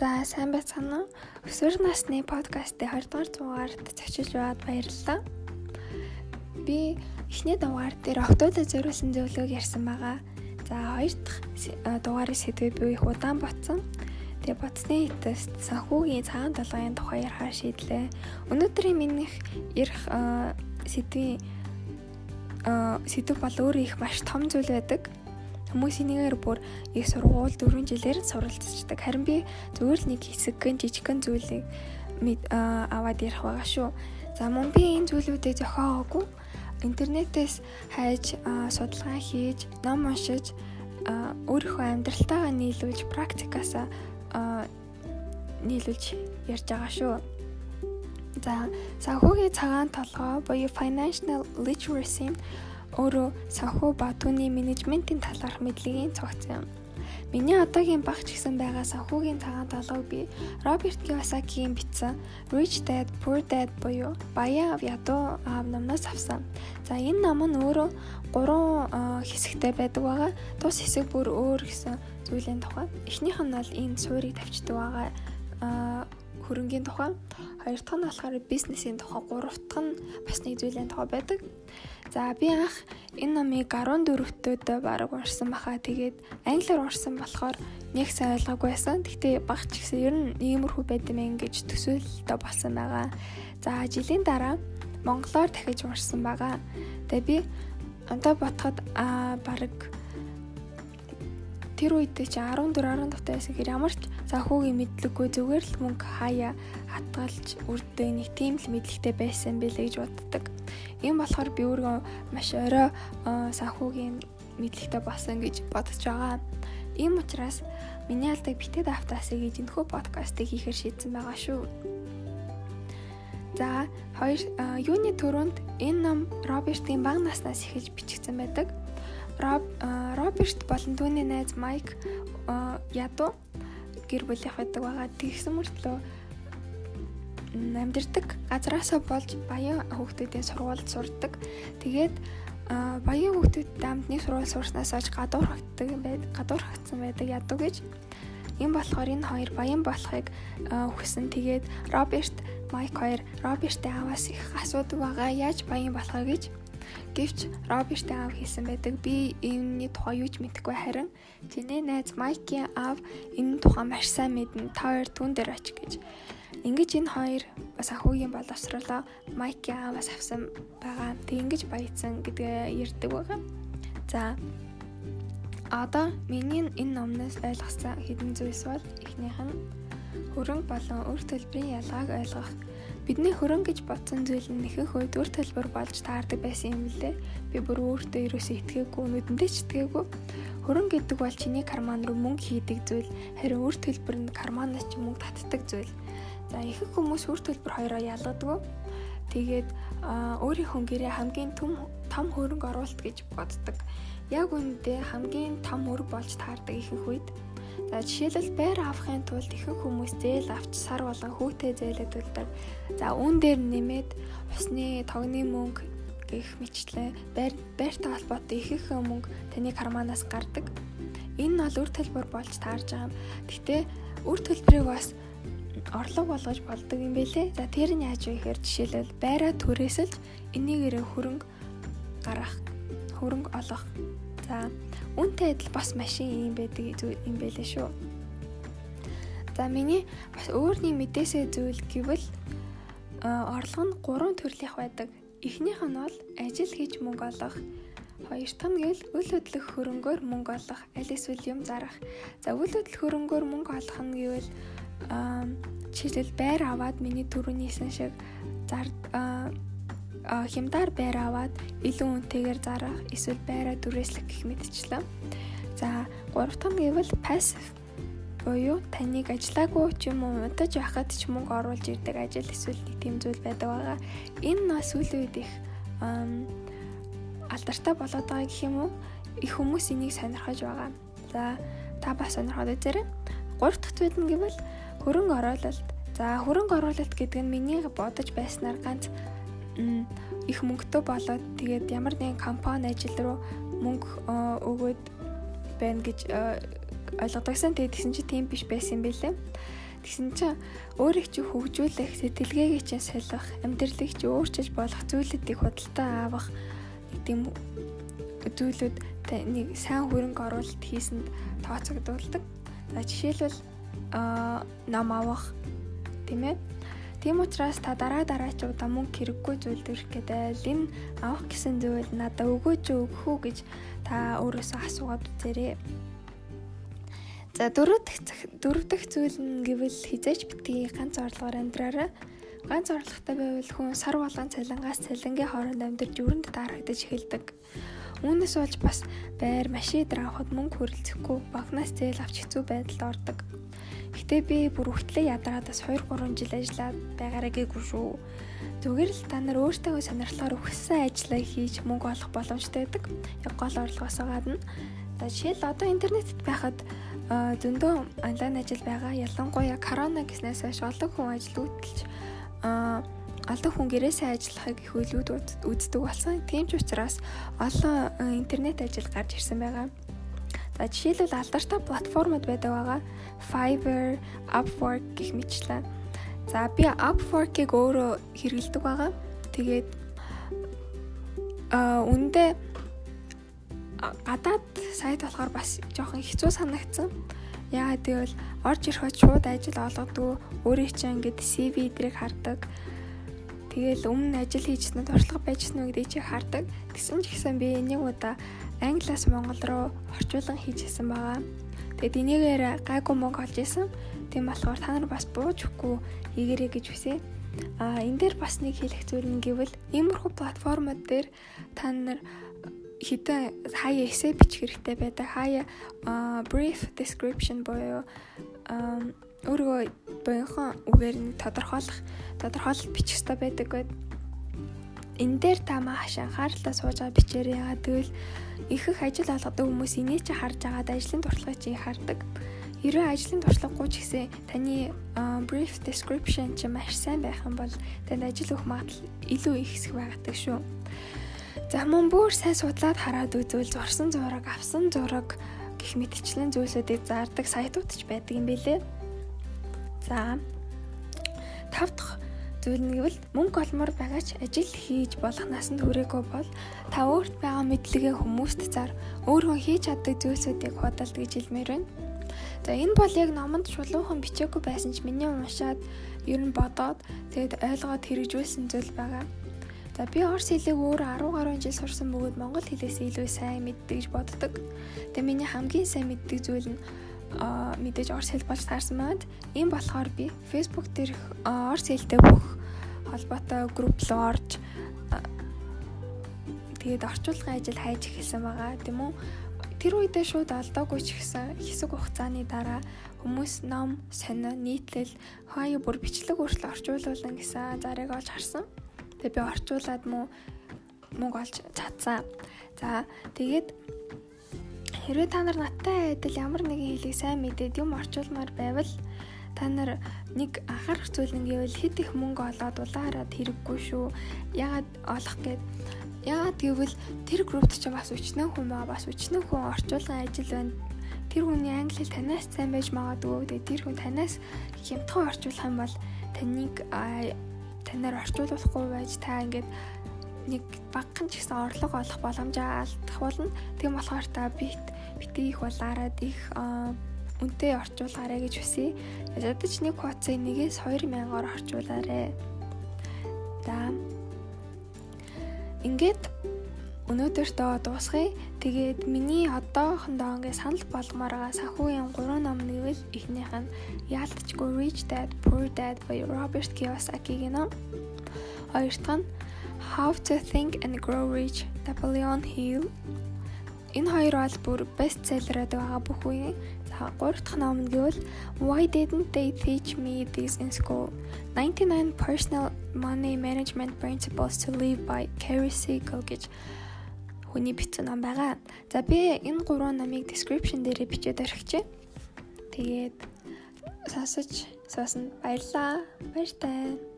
За сайн байцгаана уу? Өсвөр насны подкастын 20 дугаар дугаард зочилж байгаад баярлалаа. Би эхний дугаар дээр октоодод зориулсан зөвлөгөөг ярьсан байгаа. За хоёр дахь дугаарын сэдвээ би их удаан ботсон. Тэгээ ботсны хэтэст санхүүгийн цагаан толгойн тухай ярихаар шийдлээ. Өнөөдрийн минийх ярих сэдвийн сэдв бол өөрөө их маш том зүйл байдаг Хүмүүс энийгээр бүр их сургууль 4 жилээр суралцдаг. Харин би зөвхөн нэг хэсэгхэн жижигхэн зүйлийг аваад ярих байгаа шүү. За мөн би энэ зүйлүүдийг зохиогоогүй интернетээс хайж судалгаа хийж, ном уншиж өөрийнхөө амьдралтаагаа нийлүүлж, практикаасаа нийлүүлж ярьж байгаа шүү. За санхүүгийн цагаан толгой буюу financial literacy өөрөө санхүү ба түүний менежментийн талаарх мэдлэгийн цогцсон юм. Миний одоогийн багч гэсэн байгаа санхүүгийн цагаан толгойг би Роберт Кiyosaki-гийн бичсэн Rich Dad Poor Dad буюу Баян ав ядуу аав номноос авсан. За энэ ном нь өөрөө гурван хэсэгтэй байдаг байгаа. Тус хэсэг бүр өөр гэсэн зүйлийн тухай. Эхнийх нь бол энэ суурийг тавьчихдаг байгаа хөрөнгийн тухай, хоёр дахь нь болохоор бизнесийн тухай, гурав дахь нь бас нэг зүйлийн тухай байдаг. За би анх энэ номыг 14-т бараг уншсан баха. Тэгээд англиар уншсан болохоор нэг сайн ойлгоогүй байсан. Гэхдээ багч гэсэн ер нь иймэрхүү байдсан мэн гэж төсөөлөлтөө болсон байгаа. За жилийн дараа монголоор дахиж уншсан байгаа. Тэгээ би одоо ботход аа бараг тэр үед чи 14 15 байсан гэхээр ямар ч санхүүгийн мэдлэггүй зүгээр л мөнгө хаяа хатгалж үрдээ нэг тийм л мэдлэгтэй байсан байлээ гэж боддог. Ийм болохоор би өөрөө маш орой санхүүгийн мэдлэгтэй болсон гэж бодож байгаа. Ийм учраас миний алдаг битэд автаасыг гэж энэхүү подкастыг хийхээр шийдсэн байгаа шүү. За хоёр юуны төрөнд энэ ном Робертийн бага наснаас эхэлж бичигдсэн байдаг. Роберт болон түүний найз Майк ядуу гэр бүлийнх байдаг байгаа. Тэгсэн мөртлөө амьдэрдэг газраасаа болж баян хүүхдүүдийн сургуульд сурдаг. Тэгээд баян хүүхдүүд амтны сургууль сурснаас аж гадуурхагддаг байд гадуурхагдсан байдаг ядуу гэж. Ийм болохоор энэ хоёр баян болохыг хүсэн. Тэгээд Роберт Майк хоёр Робертийн аваас их асуудаг байгаа. Яаж баян болохоо гэж Гэвч Робертийн аав хэлсэн байдаг. Би энэний тухай юу ч мэдэхгүй харин чиний найз Майкийн аав энэ тухай маш сайн мэднэ. Та хоёр түн дээр оч гэж. Ингэж энэ хоёр санхүүгийн боловсролоо Майкийн ааваас авсан байгаа. Тэг ингэж баяцсан гэдгээ ярьдаг байгаа. За одоо миний энэ номноос ойлгосон хэдэн зүйлс бол эхнийх нь хөрөнгө болон үр төлбөрийн ялгааг ойлгох Бидний хөрөнгө гэж бодсон зүйл нь ихэнх үед үр төлбөр болж таардаг байсан юм лээ. Би бүр өөртөө ерөөсөө итгээгүй, нүдэндээ ч итгээгүй. Хөрөнгө гэдэг бол чиний карман руу мөнгө хийдэг зүйл, харин үр төлбөр нь карманаас ч мөнгө татдаг зүйл. За ихэнх хүмүүс үр төлбөр хоёроо ялгадаг. Тэгээд өөрийнхөө гэрээ хамгийн том том хөрөнгө оруулалт гэж боддог. Яг үүндээ хамгийн том хөрөнгө болж таардаг ихэнх үед За жишээлбэл байр авахын тулд ихэнх хүмүүс зээл авч сар болгон хүүтэй зээлээд үлдэг. За үүн дээр нэмээд усны тогны мөнгө гэх мэтчлэн байр байртай холбоотой ихэнх мөнгө таны карманаас гардаг. Энэ бол үр төлбөр болж таарж байгаа юм. Гэтэ үр төлбөрийг бас орлого болгож болдог юм бэлээ. За тэр нь яаж вэ гэхээр жишээлбэл байраа түрээсэлж энийгээрээ хөрөнгө гаргах, хөрөнгө олох. За Үүнтэй адил бас машин юм байдаг юм байлээ шүү. За миний бас өөрний мэдээсээ зүйл гэвэл орлого нь гурван төрлийнх байдаг. Эхнийх нь бол ажил хийж мөнгө олох, хоёр дахь нь гэл үйл хөдлөх хөрөнгөөр мөнгө олох, аль эсвэл юм зарах. За үйл хөдлөх хөрөнгөөр мөнгө олох нь гэвэл жишээлбэл байр аваад миний түрүүнийсэн шиг зар хямдаар байр аваад илүү үнэтэйгээр зарах эсвэл байраа дүрээслэх гэх мэтчлээ. За гурав дахь нь гэвэл passive буюу таныг ажиллаагүй ч юм уу удаж байхад ч мөнгө оруулж ирдэг ажил эсвэл нэг тийм зүйл байдаг байгаа. Энэ нас үйл үед их алдартай болоод байгаа гэх юм уу? Их хүмүүс энийг сонирхож байгаа. За та бас сонирхоод үзээрэй. Гурав дахь зүйл нь гэвэл хөрөнгө оруулалт. За хөрөнгө оруулалт гэдэг нь миний бодож байснаар ганц их мөнгөтэй болоод тэгээд ямар нэгэн компани ажил руу мөнгө өгөөд байна гэж ойлгодогсан. Тэгээд тэгсэн чи тийм биш байсан юм билээ. Тэгсэн чинь өөрийг чи хөгжүүлэх, сэтгэлгээгээ чи солих, амьдралыг чи өөрчилж болох зүйлүүдийг худалдаа авах тийм зүйлүүд нэг сайн хөрөнгө оруулалт хийсэнд тооцогдуулдаг. За жишээлбэл аа ном авах тийм ээ. Тийм учраас та дараа дараачуудаа мөнгө хэрэггүй зүйл дөрөх гэдэг энэ авах гэсэн зүйл надад өгөөч өгөх үү гэж та өөрөөсөө асуугаад үзээрэй. За дөрөв дахь дөрөв дахь зүйл нь гэвэл хизээч битгий ганц орлогоор амьдраарай. Ганц орлоготой байвал хүн сар болгон цалингаас цалингийн хооронд амьдарч өрөнд таарагдаж эхэлдэг. Үүнээс болж бас байр машин дээр авахд мөнгө хөрөлцөхгүй банкнаас зээл авч хэцүү байдалд ордог. Гэтэ би бүр хүртлээ ядраад бас 2 3 жил ажиллаад байгаараа гээгүй шүү. Зүгээр л та нар өөртөө сонирхлоор өгсөн ажлаа хийж мөнгө олох боломжтой байдаг. Яг гол орлогоос гадна. За жишээл одоо интернетэд байхад зөндөө онлайн ажил байгаа. Ялангуяа корона гэснээс хойш олон хүн ажил үүтэлж олон хүн гэрээсээ ажиллахыг их үйлүүд үздэг болсон. Тийм ч учраас олон интернет ажил гарч ирсэн байгаа. За жишээлбэл алдартай платформуд байдаг байгаа. Fiverr, Upwork гэх мэтлэн. За би Upwork-ыг өөрөө хэрэгэлдэг байгаа. Тэгээд а үндэ гадаад сайт болохоор бас жоохон хэцүү санагдсан. Яагаад гэвэл орж ирэхэд шууд ажил олгодог, өөрөө чинь ингээд CV дэрэг хардаг. Тэгэл өмнө ажил хийжсэн нь туршлага байжсэн үү гэдгийг чи хардаг. Тэгсэн ч гэсэн би энийг удаа англиас монгол руу орчуулан хийжсэн байгаа. Тэгэд энийгээр гайгүй мөнгө олж исэн. Тийм болохоор та нар бас бууж өгөхгүй хийгэрэй гэж хүсье. А энэ дээр бас нэг хэлэх зүйл нь гэвэл иймэрхүү платформуд дээр та нар хитэ хаяа эсэ бичих хэрэгтэй байдаг. Хаяа brief description буюу өөрийгөө буянхан үгээр нь тодорхойлох тодорхойлолт бичих хэрэгтэй байдаг байд. Энэ дээр та маш анхааралтай сууж байгаа бичээр яагаад гэвэл их их ажил олгодог хүмүүс энийг чи харж агаад ажлын туршлагыг чи хардаг. Ерөө ажлын туршлагагүй ч гэсэн таны brief description чи маш сайн байх юм бол танд ажил өгөх магадлал илүү их хэсэг байгадаг шүү. За мөн бүр сайн судлаад хараад үзвэл зурсан зураг, авсан зураг гэх мэтчлэн зүйлсүүдийг зардаг сайтууд ч байдаг юм билэ. За тав дахь зүйл нь гэвэл мөнгө олмоор байгаач ажил хийж болох насанд хүрээгүй бол та өөрт байгаа мэдлэгээ хүмүүст зар өөрөө хийж чаддаг зүйлсүүдийг худалд гэж хэлмээр байна. За энэ бол яг номонд шулуухан бичээгүй байсан ч миний уншаад ер нь бодоод тэгэд ойлгоод хэрэгжүүлсэн зүйл байгаа. За би орс хэлийг өөр 10 гаруй жил сурсан бөгөөд монгол хэлээс илүү сайн мэддэг гэж боддог. Тэгээ миний хамгийн сайн мэддэг зүйл нь мэдээж орс хэл болж таарсан маад ийм болохоор би Facebook дээр орс хэлтэй бүх холбоотой групп руу орж тэгээд орчуулгын ажил хайж эхэлсэн байгаа тийм үү тэр үедээ шууд алдаагүй ч гэсэн хэсэг хугацааны дараа хүмүүс ном, сонио, нийтлэл, хаяа бүр бичлэг хүртэл орчуулуулна гэсэн зарыг олж харсан. Тэгээ би орчуулад муу мөнгө олж чадсан. За тэгээд хэрвээ та нар надтай адил ямар нэгэн хэлийг сайн мэдээд юм орчуулмаар байвал та нар нэг анхаарах зүйл нь гэвэл хэд их мөнгө олоод улаан хараад хэрэггүй шүү. Ягаад олох гээд Яагаад гэвэл тэр группт ч бас өчнөө хүн маа бас өчнөө хүн орчуулгын ажил байна. Тэр хүний англи хэл танаас сайн байж магадгүй. Тэгээ тэр хүн танаас хямдхан орчуулах юм бол таныг танаар орчуулахгүй байж та ингээд нэг багхан ч гэсэн орлого олох боломжоо алдах болно. Тийм болохоор та бит битгий их болаарад их үнэтэй орчуулгаарэ гэж хүсье. Ядаж нэг хуудсыг нэгээс 2000-аар орчуулаарэ. За ингээд өнөөдөртөө дуусгая. Тэгээд миний одоохондоо ингээ санал болгомоор байгаа санхүүгийн 3 ном нэвэл эхнийх нь Яалтчгүй Rich Dad Poor Dad by Robert Kiyosaki-гийн ном. Хоёр дахь нь How to Think and Grow Rich Napoleon Hill. Энэ хоёр бол бүр бестселлерად байгаа бүх үеийн. За гурав дахь ном нь гэвэл Why didn't they teach me this in school? 99 personal money management principles to live by Carrie Siegel гэж хүний бичсэн ном байгаа. За би энэ гурван номыг description дээр бичээд орхичээ. Тэгээд сонсож суусан баярлаа. Баяртай.